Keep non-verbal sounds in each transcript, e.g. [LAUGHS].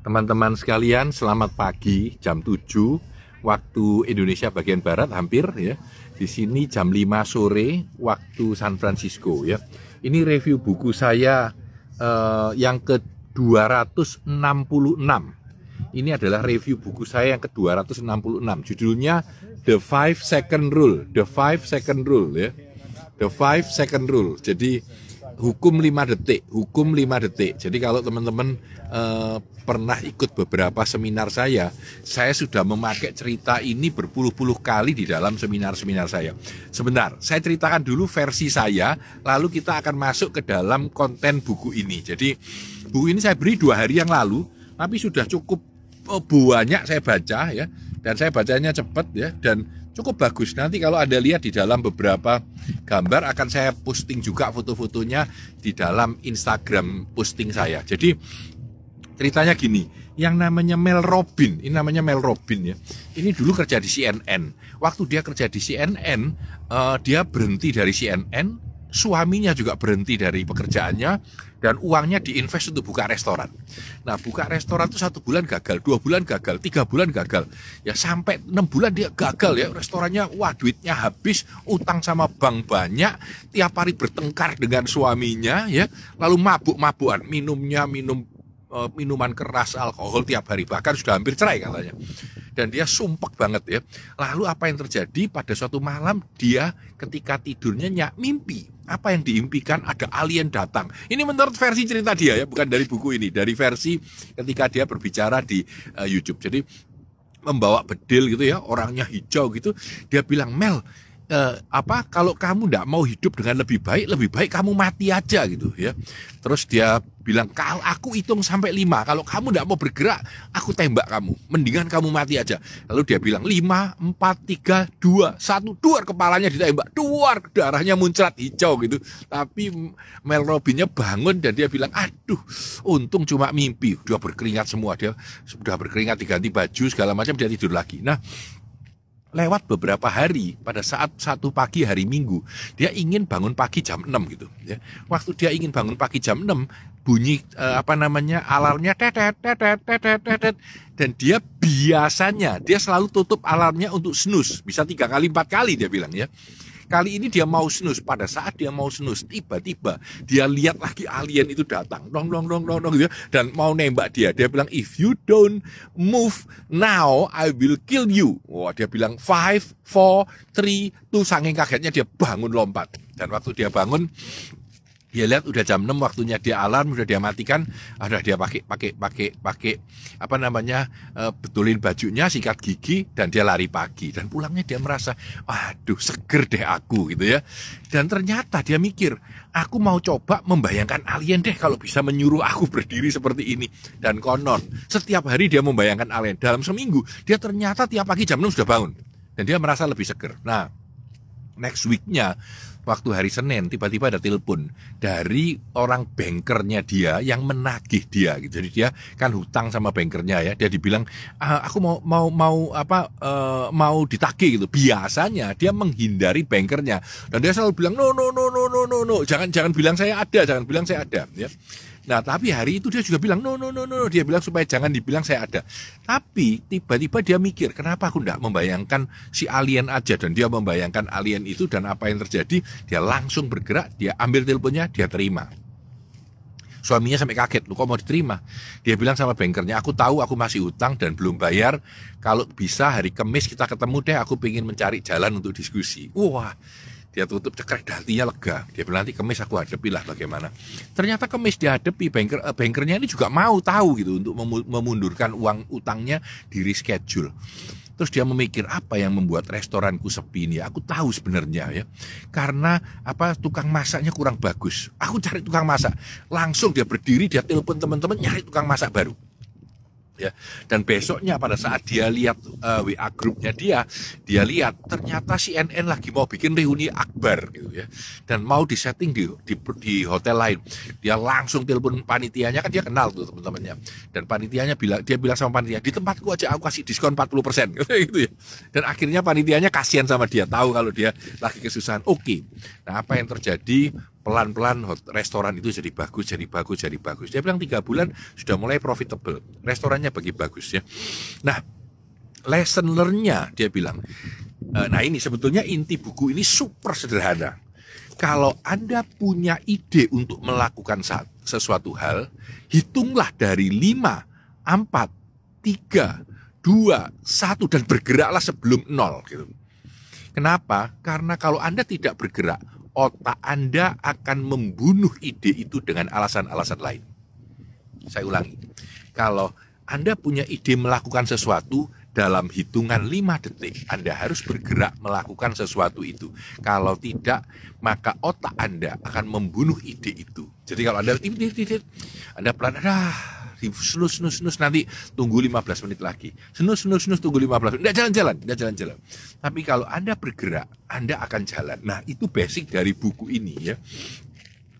Teman-teman sekalian, selamat pagi jam 7 waktu Indonesia bagian barat hampir ya. Di sini jam 5 sore waktu San Francisco ya. Ini review buku saya eh, yang ke 266. Ini adalah review buku saya yang ke 266. Judulnya The Five Second Rule. The Five Second Rule ya. The Five Second Rule. Jadi hukum 5 detik, hukum 5 detik. Jadi kalau teman-teman eh, pernah ikut beberapa seminar saya, saya sudah memakai cerita ini berpuluh-puluh kali di dalam seminar-seminar saya. Sebentar, saya ceritakan dulu versi saya, lalu kita akan masuk ke dalam konten buku ini. Jadi buku ini saya beri dua hari yang lalu, tapi sudah cukup oh, banyak saya baca ya, dan saya bacanya cepat ya, dan cukup bagus. Nanti kalau Anda lihat di dalam beberapa gambar akan saya posting juga foto-fotonya di dalam Instagram posting saya. Jadi ceritanya gini, yang namanya Mel Robin, ini namanya Mel Robin ya. Ini dulu kerja di CNN. Waktu dia kerja di CNN, uh, eh, dia berhenti dari CNN, suaminya juga berhenti dari pekerjaannya dan uangnya diinvest untuk buka restoran. Nah, buka restoran itu satu bulan gagal, dua bulan gagal, tiga bulan gagal, ya sampai enam bulan dia gagal ya restorannya, wah duitnya habis, utang sama bank banyak, tiap hari bertengkar dengan suaminya ya, lalu mabuk-mabukan, minumnya minum uh, minuman keras, alkohol tiap hari, bahkan sudah hampir cerai katanya dan dia sumpek banget ya. Lalu apa yang terjadi pada suatu malam dia ketika tidurnya nyak mimpi. Apa yang diimpikan ada alien datang. Ini menurut versi cerita dia ya, bukan dari buku ini, dari versi ketika dia berbicara di uh, YouTube. Jadi membawa bedil gitu ya, orangnya hijau gitu. Dia bilang, "Mel, eh, apa kalau kamu tidak mau hidup dengan lebih baik lebih baik kamu mati aja gitu ya terus dia bilang kalau aku hitung sampai lima kalau kamu tidak mau bergerak aku tembak kamu. Mendingan kamu mati aja. Lalu dia bilang lima empat tiga dua satu. Dua kepalanya ditembak dua darahnya muncrat hijau gitu. Tapi Mel Robinnya bangun dan dia bilang aduh untung cuma mimpi. Dia berkeringat semua dia sudah berkeringat diganti baju segala macam dia tidur lagi. Nah lewat beberapa hari pada saat satu pagi hari Minggu dia ingin bangun pagi jam 6 gitu ya. Waktu dia ingin bangun pagi jam 6 bunyi eh, apa namanya alarmnya tetet tetet tetet tetet dan dia biasanya dia selalu tutup alarmnya untuk snooze bisa tiga kali empat kali dia bilang ya Kali ini dia mau snus. Pada saat dia mau snus, tiba-tiba dia lihat lagi alien itu datang. Dong, dong, dong, dong, dong, gitu. Ya. Dan mau nembak dia. Dia bilang, if you don't move now, I will kill you. Wah, dia bilang, five, four, three, two. Saking kagetnya dia bangun lompat. Dan waktu dia bangun, dia lihat udah jam 6 waktunya dia alarm udah dia matikan ada dia pakai pakai pakai pakai apa namanya e, betulin bajunya sikat gigi dan dia lari pagi. Dan pulangnya dia merasa aduh seger deh aku gitu ya. Dan ternyata dia mikir aku mau coba membayangkan alien deh kalau bisa menyuruh aku berdiri seperti ini. Dan konon setiap hari dia membayangkan alien. Dalam seminggu dia ternyata tiap pagi jam 6 sudah bangun. Dan dia merasa lebih seger. Nah next weeknya waktu hari Senin tiba-tiba ada telepon dari orang bankernya dia yang menagih dia gitu. Jadi dia kan hutang sama bankernya ya. Dia dibilang ah, aku mau mau mau apa uh, mau ditagih gitu. Biasanya dia menghindari bankernya dan dia selalu bilang no no no no no no no jangan jangan bilang saya ada, jangan bilang saya ada ya. Nah, tapi hari itu dia juga bilang, no, no, no, no, dia bilang supaya jangan dibilang saya ada. Tapi tiba-tiba dia mikir, kenapa aku tidak membayangkan si alien aja. Dan dia membayangkan alien itu dan apa yang terjadi, dia langsung bergerak, dia ambil teleponnya, dia terima. Suaminya sampai kaget, lu kok mau diterima? Dia bilang sama bankernya, aku tahu aku masih utang dan belum bayar. Kalau bisa hari Kamis kita ketemu deh, aku ingin mencari jalan untuk diskusi. Wah, dia tutup cekrek hatinya lega. Dia bilang nanti kemis aku hadapi lah bagaimana. Ternyata kemis dihadapi banker uh, bankernya ini juga mau tahu gitu untuk memundurkan uang utangnya di reschedule. Terus dia memikir apa yang membuat restoranku sepi ini? Aku tahu sebenarnya ya. Karena apa tukang masaknya kurang bagus. Aku cari tukang masak. Langsung dia berdiri dia telepon teman-teman nyari tukang masak baru ya. Dan besoknya pada saat dia lihat uh, eh, WA grupnya dia, dia lihat ternyata CNN lagi mau bikin reuni akbar gitu ya. Dan mau disetting di, di di hotel lain. Dia langsung telepon panitianya kan dia kenal tuh teman-temannya. Dan panitianya bilang dia bilang sama panitia, "Di tempatku aja aku kasih diskon 40%." [LAUGHS] gitu ya. Dan akhirnya panitianya kasihan sama dia, tahu kalau dia lagi kesusahan. Oke. Okay. Nah, apa yang terjadi pelan-pelan restoran itu jadi bagus, jadi bagus, jadi bagus. Dia bilang tiga bulan sudah mulai profitable, restorannya bagi bagus ya. Nah, lesson learn-nya dia bilang, eh, nah ini sebetulnya inti buku ini super sederhana. Kalau Anda punya ide untuk melakukan sesuatu hal, hitunglah dari lima, empat, tiga, dua, satu dan bergeraklah sebelum nol gitu. Kenapa? Karena kalau Anda tidak bergerak, otak Anda akan membunuh ide itu dengan alasan-alasan lain. Saya ulangi, kalau Anda punya ide melakukan sesuatu dalam hitungan 5 detik, Anda harus bergerak melakukan sesuatu itu. Kalau tidak, maka otak Anda akan membunuh ide itu. Jadi kalau Anda Anda pelan, ah, snus snus snus nanti tunggu 15 menit lagi snus snus snus tunggu 15 menit tidak jalan-jalan tidak jalan-jalan tapi kalau anda bergerak anda akan jalan nah itu basic dari buku ini ya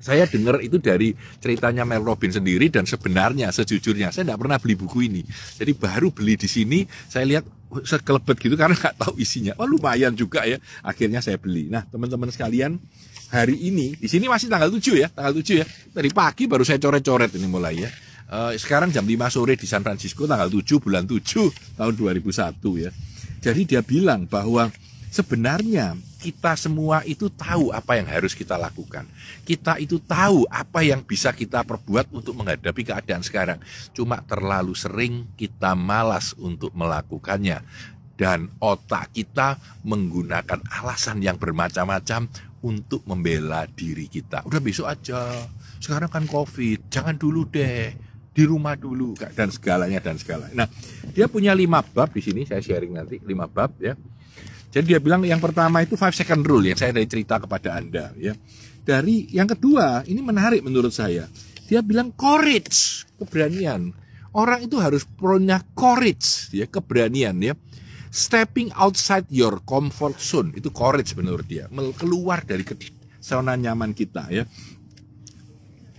saya dengar itu dari ceritanya Mel Robin sendiri dan sebenarnya sejujurnya saya tidak pernah beli buku ini. Jadi baru beli di sini saya lihat sekelebet gitu karena nggak tahu isinya. Wah lumayan juga ya. Akhirnya saya beli. Nah teman-teman sekalian hari ini di sini masih tanggal 7 ya, tanggal 7 ya. Dari pagi baru saya coret-coret ini mulai ya. Uh, sekarang jam 5 sore di San Francisco tanggal 7 bulan 7 tahun 2001 ya. Jadi dia bilang bahwa sebenarnya kita semua itu tahu apa yang harus kita lakukan. Kita itu tahu apa yang bisa kita perbuat untuk menghadapi keadaan sekarang. Cuma terlalu sering kita malas untuk melakukannya. Dan otak kita menggunakan alasan yang bermacam-macam untuk membela diri kita. Udah besok aja. Sekarang kan COVID, jangan dulu deh di rumah dulu dan segalanya dan segalanya. Nah, dia punya lima bab di sini saya sharing nanti lima bab ya. Jadi dia bilang yang pertama itu five second rule yang saya dari cerita kepada anda ya. Dari yang kedua ini menarik menurut saya. Dia bilang courage keberanian. Orang itu harus punya courage ya keberanian ya. Stepping outside your comfort zone itu courage menurut dia. Keluar dari zona nyaman kita ya.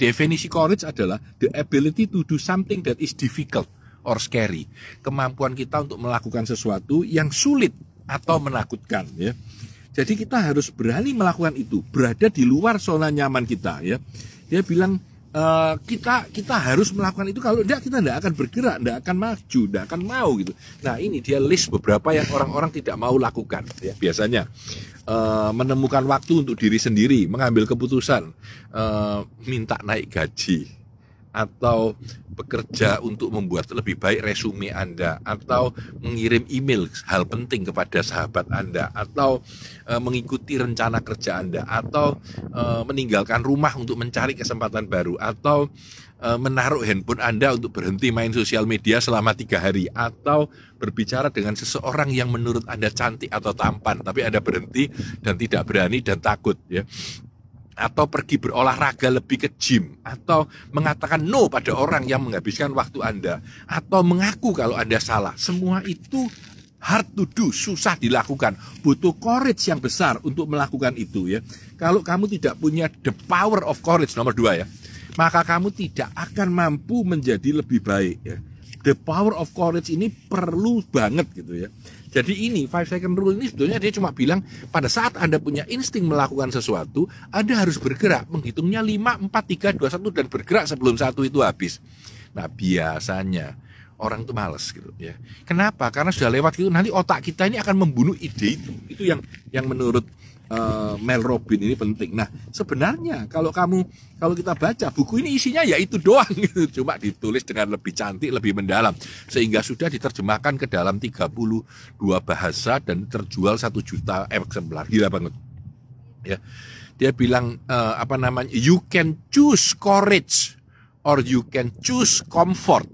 Definisi courage adalah the ability to do something that is difficult or scary. Kemampuan kita untuk melakukan sesuatu yang sulit atau menakutkan ya. Jadi kita harus berani melakukan itu, berada di luar zona nyaman kita ya. Dia bilang uh, kita kita harus melakukan itu kalau tidak kita tidak akan bergerak, tidak akan maju, tidak akan mau gitu. Nah ini dia list beberapa yang orang-orang tidak mau lakukan. Ya. Biasanya uh, menemukan waktu untuk diri sendiri, mengambil keputusan, uh, minta naik gaji, atau bekerja untuk membuat lebih baik resume Anda atau mengirim email hal penting kepada sahabat Anda atau e, mengikuti rencana kerja Anda atau e, meninggalkan rumah untuk mencari kesempatan baru atau e, menaruh handphone Anda untuk berhenti main sosial media selama tiga hari atau berbicara dengan seseorang yang menurut Anda cantik atau tampan tapi Anda berhenti dan tidak berani dan takut ya atau pergi berolahraga lebih ke gym. Atau mengatakan no pada orang yang menghabiskan waktu Anda. Atau mengaku kalau Anda salah. Semua itu hard to do susah dilakukan. Butuh courage yang besar untuk melakukan itu ya. Kalau kamu tidak punya the power of courage nomor dua ya maka kamu tidak akan mampu menjadi lebih baik ya. The power of courage ini perlu banget gitu ya jadi ini five second rule ini sebetulnya dia cuma bilang pada saat Anda punya insting melakukan sesuatu, Anda harus bergerak, menghitungnya 5, 4, 3, 2, 1 dan bergerak sebelum satu itu habis. Nah, biasanya orang itu males gitu ya. Kenapa? Karena sudah lewat gitu nanti otak kita ini akan membunuh ide itu. Itu yang yang menurut uh, Mel Robin ini penting. Nah, sebenarnya kalau kamu kalau kita baca buku ini isinya ya itu doang [LAUGHS] gitu. Cuma ditulis dengan lebih cantik, lebih mendalam sehingga sudah diterjemahkan ke dalam 32 bahasa dan terjual satu juta eksemplar. Gila banget. Ya. Dia bilang uh, apa namanya? You can choose courage or you can choose comfort,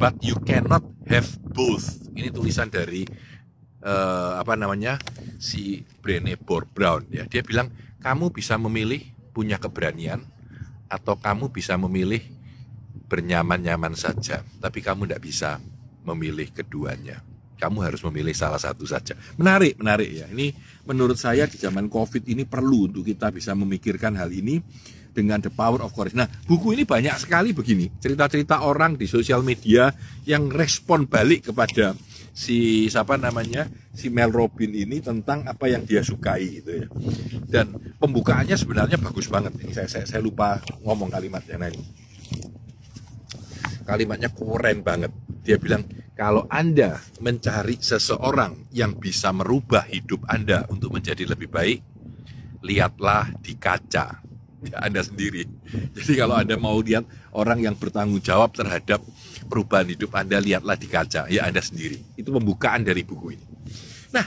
but you cannot have both. Ini tulisan dari uh, apa namanya si Brené Brown ya. Dia bilang kamu bisa memilih punya keberanian atau kamu bisa memilih bernyaman-nyaman saja tapi kamu tidak bisa memilih keduanya. Kamu harus memilih salah satu saja. Menarik menarik ya. Ini menurut saya di zaman covid ini perlu untuk kita bisa memikirkan hal ini dengan The Power of Courage. Nah, buku ini banyak sekali begini, cerita-cerita orang di sosial media yang respon balik kepada si siapa namanya si Mel Robin ini tentang apa yang dia sukai gitu ya. Dan pembukaannya sebenarnya bagus banget ini. Saya saya, saya lupa ngomong kalimatnya nah ini kalimatnya keren banget. Dia bilang kalau anda mencari seseorang yang bisa merubah hidup anda untuk menjadi lebih baik lihatlah di kaca anda sendiri jadi kalau anda mau lihat orang yang bertanggung jawab terhadap perubahan hidup Anda lihatlah di kaca, ya Anda sendiri. Itu pembukaan dari buku ini. Nah,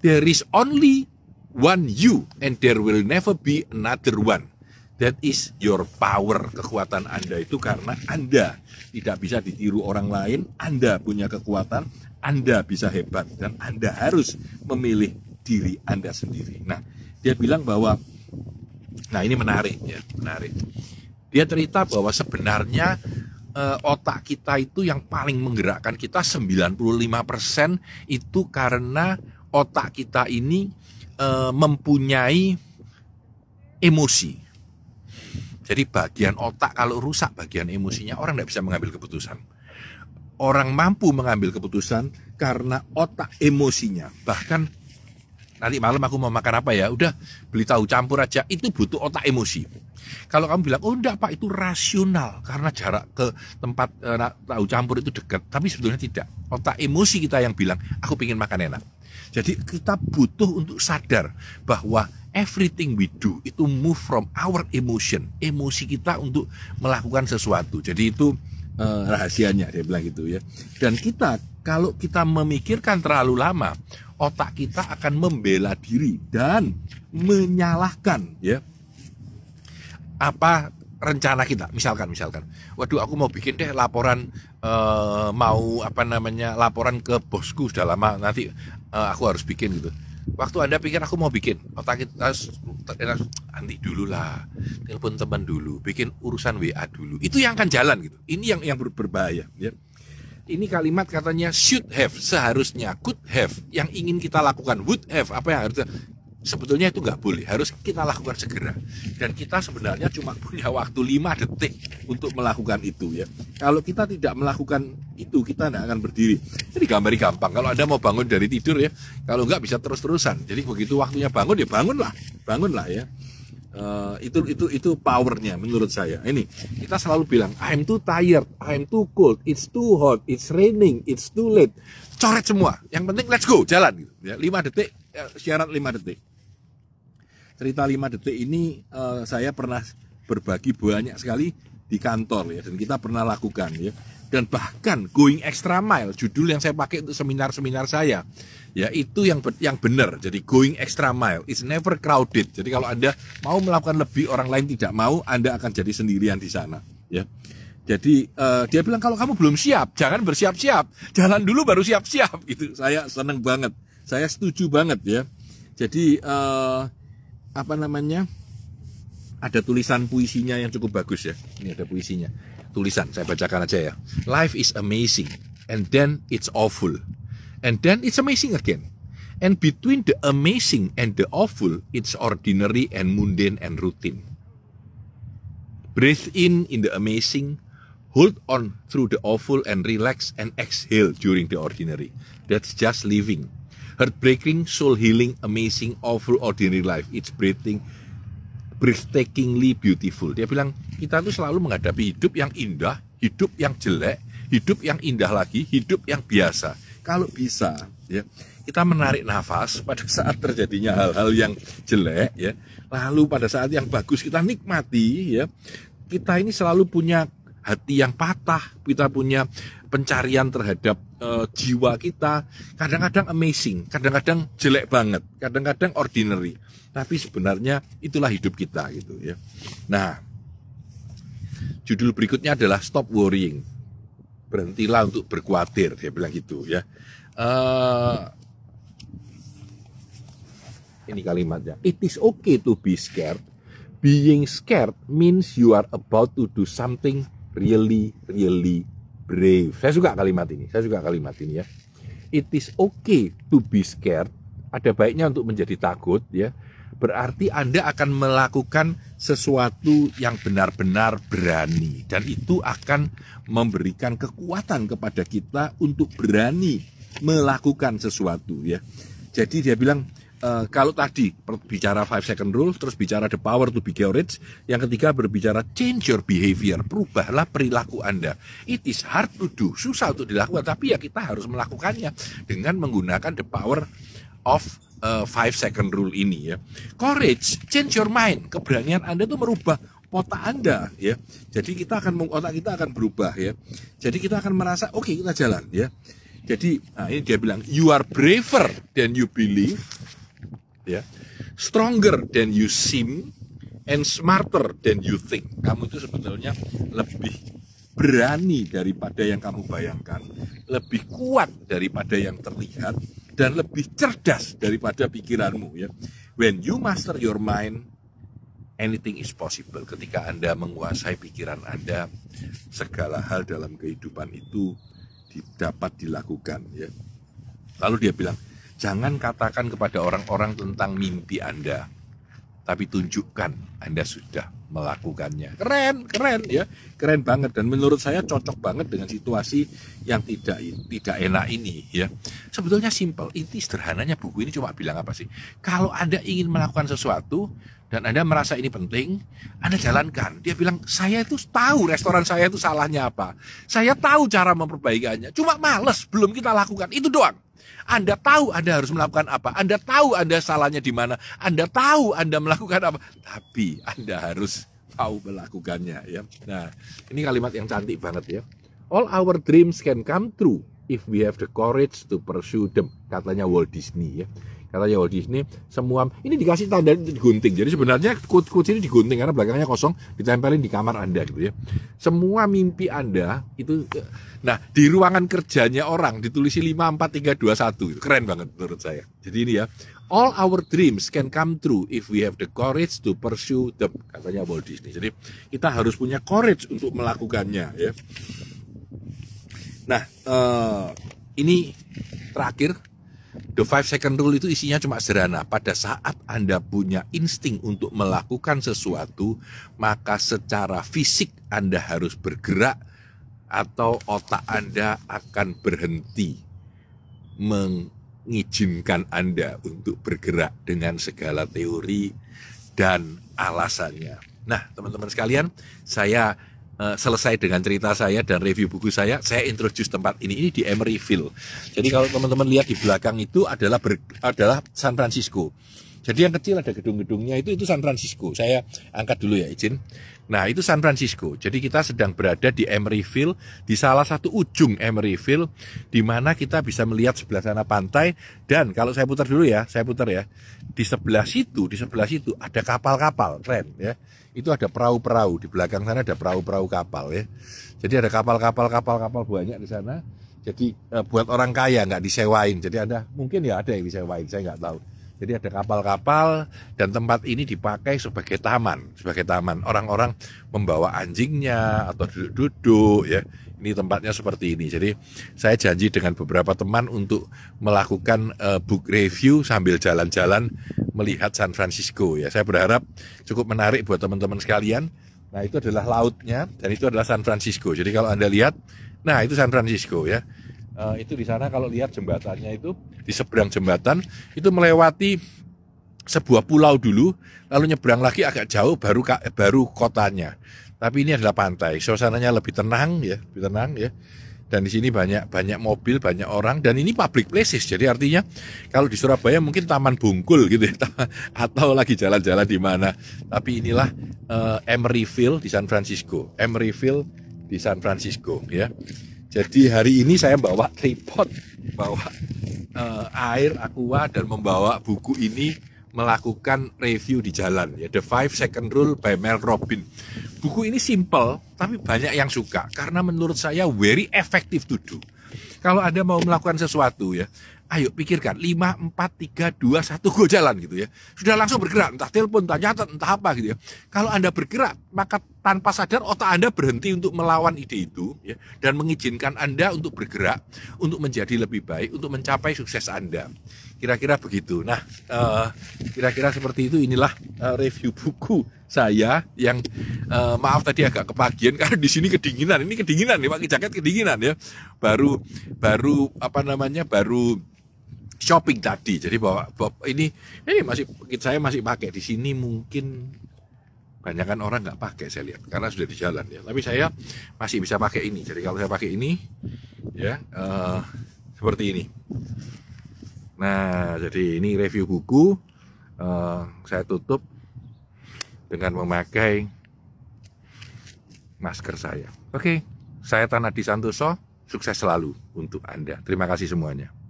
there is only one you and there will never be another one. That is your power. Kekuatan Anda itu karena Anda tidak bisa ditiru orang lain, Anda punya kekuatan, Anda bisa hebat dan Anda harus memilih diri Anda sendiri. Nah, dia bilang bahwa nah ini menarik ya, menarik. Dia cerita bahwa sebenarnya uh, otak kita itu yang paling menggerakkan kita 95% itu karena otak kita ini uh, mempunyai emosi. Jadi bagian otak kalau rusak bagian emosinya orang tidak bisa mengambil keputusan. Orang mampu mengambil keputusan karena otak emosinya. Bahkan nanti malam aku mau makan apa ya? Udah beli tahu campur aja. Itu butuh otak emosi. Kalau kamu bilang oh enggak pak itu rasional. Karena jarak ke tempat e, tahu campur itu dekat. Tapi sebetulnya tidak. Otak emosi kita yang bilang aku ingin makan enak. Jadi kita butuh untuk sadar bahwa everything we do itu move from our emotion emosi kita untuk melakukan sesuatu. Jadi itu uh, rahasianya dia bilang gitu ya. Dan kita kalau kita memikirkan terlalu lama otak kita akan membela diri dan menyalahkan ya. Apa rencana kita? Misalkan misalkan. Waduh aku mau bikin deh laporan uh, mau apa namanya laporan ke bosku sudah lama nanti uh, aku harus bikin gitu. Waktu anda pikir aku mau bikin otak kita nanti dulu lah telepon teman dulu bikin urusan WA dulu. Itu yang akan jalan gitu. Ini yang yang berbahaya ya ini kalimat katanya should have seharusnya. Could have yang ingin kita lakukan. Would have apa yang harus sebetulnya itu nggak boleh harus kita lakukan segera. Dan kita sebenarnya cuma punya waktu 5 detik untuk melakukan itu ya. Kalau kita tidak melakukan itu kita tidak akan berdiri. Jadi gambar gampang kalau anda mau bangun dari tidur ya kalau nggak bisa terus-terusan. Jadi begitu waktunya bangun ya bangunlah. Bangunlah ya Uh, itu itu itu powernya menurut saya. Ini kita selalu bilang I'm too tired, I'm too cold, it's too hot, it's raining, it's too late. Coret semua. Yang penting let's go, jalan gitu. Ya, 5 detik, ya, syarat 5 detik. Cerita 5 detik ini uh, saya pernah berbagi banyak sekali di kantor ya dan kita pernah lakukan ya dan bahkan going extra mile judul yang saya pakai untuk seminar-seminar saya ya itu yang yang benar. Jadi going extra mile is never crowded. Jadi kalau anda mau melakukan lebih orang lain tidak mau anda akan jadi sendirian di sana ya. Jadi uh, dia bilang kalau kamu belum siap jangan bersiap-siap. Jalan dulu baru siap-siap. [LAUGHS] Itu saya seneng banget. Saya setuju banget ya. Jadi uh, apa namanya? Ada tulisan puisinya yang cukup bagus ya. Ini ada puisinya tulisan. Saya bacakan aja ya. Life is amazing and then it's awful. And then it's amazing again. And between the amazing and the awful it's ordinary and mundane and routine. Breathe in in the amazing. Hold on through the awful and relax and exhale during the ordinary. That's just living. Heartbreaking soul healing amazing awful ordinary life. It's breathing breathtakingly beautiful. Dia bilang kita tuh selalu menghadapi hidup yang indah, hidup yang jelek, hidup yang indah lagi, hidup yang biasa. Kalau bisa, ya kita menarik nafas pada saat terjadinya hal-hal yang jelek, ya. Lalu pada saat yang bagus kita nikmati, ya. Kita ini selalu punya hati yang patah, kita punya pencarian terhadap uh, jiwa kita. Kadang-kadang amazing, kadang-kadang jelek banget, kadang-kadang ordinary. Tapi sebenarnya itulah hidup kita gitu ya. Nah, judul berikutnya adalah Stop Worrying. Berhentilah untuk berkhawatir, dia bilang gitu ya. Uh, ini kalimatnya. It is okay to be scared. Being scared means you are about to do something really, really brave. Saya suka kalimat ini. Saya suka kalimat ini ya. It is okay to be scared. Ada baiknya untuk menjadi takut ya berarti Anda akan melakukan sesuatu yang benar-benar berani dan itu akan memberikan kekuatan kepada kita untuk berani melakukan sesuatu ya. Jadi dia bilang uh, kalau tadi bicara five second rule, terus bicara the power to be courage, yang ketiga berbicara change your behavior, perubahlah perilaku Anda. It is hard to do, susah untuk dilakukan, tapi ya kita harus melakukannya dengan menggunakan the power of uh, five second rule ini ya. Courage, change your mind, keberanian Anda itu merubah otak Anda ya. Jadi kita akan otak kita akan berubah ya. Jadi kita akan merasa oke okay, kita jalan ya. Jadi nah ini dia bilang you are braver than you believe ya. Stronger than you seem and smarter than you think. Kamu itu sebetulnya lebih berani daripada yang kamu bayangkan lebih kuat daripada yang terlihat dan lebih cerdas daripada pikiranmu ya. When you master your mind anything is possible. Ketika Anda menguasai pikiran Anda segala hal dalam kehidupan itu dapat dilakukan ya. Lalu dia bilang Jangan katakan kepada orang-orang tentang mimpi Anda, tapi tunjukkan Anda sudah melakukannya. Keren, keren ya, keren banget dan menurut saya cocok banget dengan situasi yang tidak tidak enak ini ya. Sebetulnya simple, inti sederhananya buku ini cuma bilang apa sih? Kalau Anda ingin melakukan sesuatu dan Anda merasa ini penting, Anda jalankan. Dia bilang, saya itu tahu restoran saya itu salahnya apa. Saya tahu cara memperbaikannya. Cuma males, belum kita lakukan. Itu doang. Anda tahu Anda harus melakukan apa. Anda tahu Anda salahnya di mana. Anda tahu Anda melakukan apa. Tapi Anda harus tahu melakukannya ya. Nah, ini kalimat yang cantik banget ya. All our dreams can come true if we have the courage to pursue them, katanya Walt Disney ya katanya Walt Disney semua ini dikasih tanda digunting. Jadi sebenarnya kunci ini digunting karena belakangnya kosong ditempelin di kamar anda gitu ya. Semua mimpi anda itu nah di ruangan kerjanya orang ditulisi 54321 itu keren banget menurut saya. Jadi ini ya all our dreams can come true if we have the courage to pursue them katanya Walt Disney. Jadi kita harus punya courage untuk melakukannya ya. Nah uh, ini terakhir The five second rule itu isinya cuma sederhana. Pada saat Anda punya insting untuk melakukan sesuatu, maka secara fisik Anda harus bergerak atau otak Anda akan berhenti mengizinkan Anda untuk bergerak dengan segala teori dan alasannya. Nah, teman-teman sekalian, saya uh, selesai dengan cerita saya dan review buku saya, saya introduce tempat ini ini di Emeryville. Jadi kalau teman-teman lihat di belakang itu adalah ber, adalah San Francisco. Jadi yang kecil ada gedung-gedungnya itu itu San Francisco. Saya angkat dulu ya izin. Nah itu San Francisco. Jadi kita sedang berada di Emeryville di salah satu ujung Emeryville di mana kita bisa melihat sebelah sana pantai dan kalau saya putar dulu ya, saya putar ya. Di sebelah situ, di sebelah situ ada kapal-kapal keren ya. Itu ada perahu-perahu di belakang sana ada perahu-perahu kapal ya. Jadi ada kapal-kapal kapal-kapal banyak di sana. Jadi eh, buat orang kaya nggak disewain. Jadi ada mungkin ya ada yang disewain, saya nggak tahu jadi ada kapal-kapal dan tempat ini dipakai sebagai taman, sebagai taman. Orang-orang membawa anjingnya atau duduk-duduk ya. Ini tempatnya seperti ini. Jadi saya janji dengan beberapa teman untuk melakukan uh, book review sambil jalan-jalan melihat San Francisco ya. Saya berharap cukup menarik buat teman-teman sekalian. Nah, itu adalah lautnya dan itu adalah San Francisco. Jadi kalau Anda lihat, nah itu San Francisco ya uh, itu di sana kalau lihat jembatannya itu di seberang jembatan itu melewati sebuah pulau dulu lalu nyebrang lagi agak jauh baru baru kotanya. Tapi ini adalah pantai suasananya lebih tenang ya lebih tenang ya. Dan di sini banyak banyak mobil banyak orang dan ini public places. Jadi artinya kalau di Surabaya mungkin Taman Bungkul gitu ya [LAUGHS] atau lagi jalan-jalan di mana. Tapi inilah uh, Emeryville di San Francisco Emeryville di San Francisco ya jadi hari ini saya bawa tripod, bawa uh, air aqua dan membawa buku ini melakukan review di jalan ya The Five Second Rule by Mel Robin. Buku ini simple tapi banyak yang suka karena menurut saya very effective to do. Kalau Anda mau melakukan sesuatu ya, ayo pikirkan 5, 4, 3, 2, 1 go jalan gitu ya. Sudah langsung bergerak, entah telepon, entah nyatet, entah apa gitu ya. Kalau Anda bergerak, maka tanpa sadar otak Anda berhenti untuk melawan ide itu ya dan mengizinkan Anda untuk bergerak, untuk menjadi lebih baik, untuk mencapai sukses Anda. kira-kira begitu. Nah, kira kira-kira seperti itu inilah uh, review buku saya yang uh, maaf tadi agak kepagian [LAUGHS] karena di sini kedinginan. Ini kedinginan nih pakai jaket kedinginan ya. Baru baru apa namanya? baru shopping tadi. Jadi bawa, ini ini masih saya masih pakai di sini mungkin banyak kan orang nggak pakai saya lihat karena sudah di jalan ya. Tapi saya masih bisa pakai ini. Jadi kalau saya pakai ini ya uh, seperti ini. Nah, jadi ini review buku. Uh, saya tutup dengan memakai masker saya. Oke, saya Tanadi Santoso. Sukses selalu untuk Anda. Terima kasih semuanya.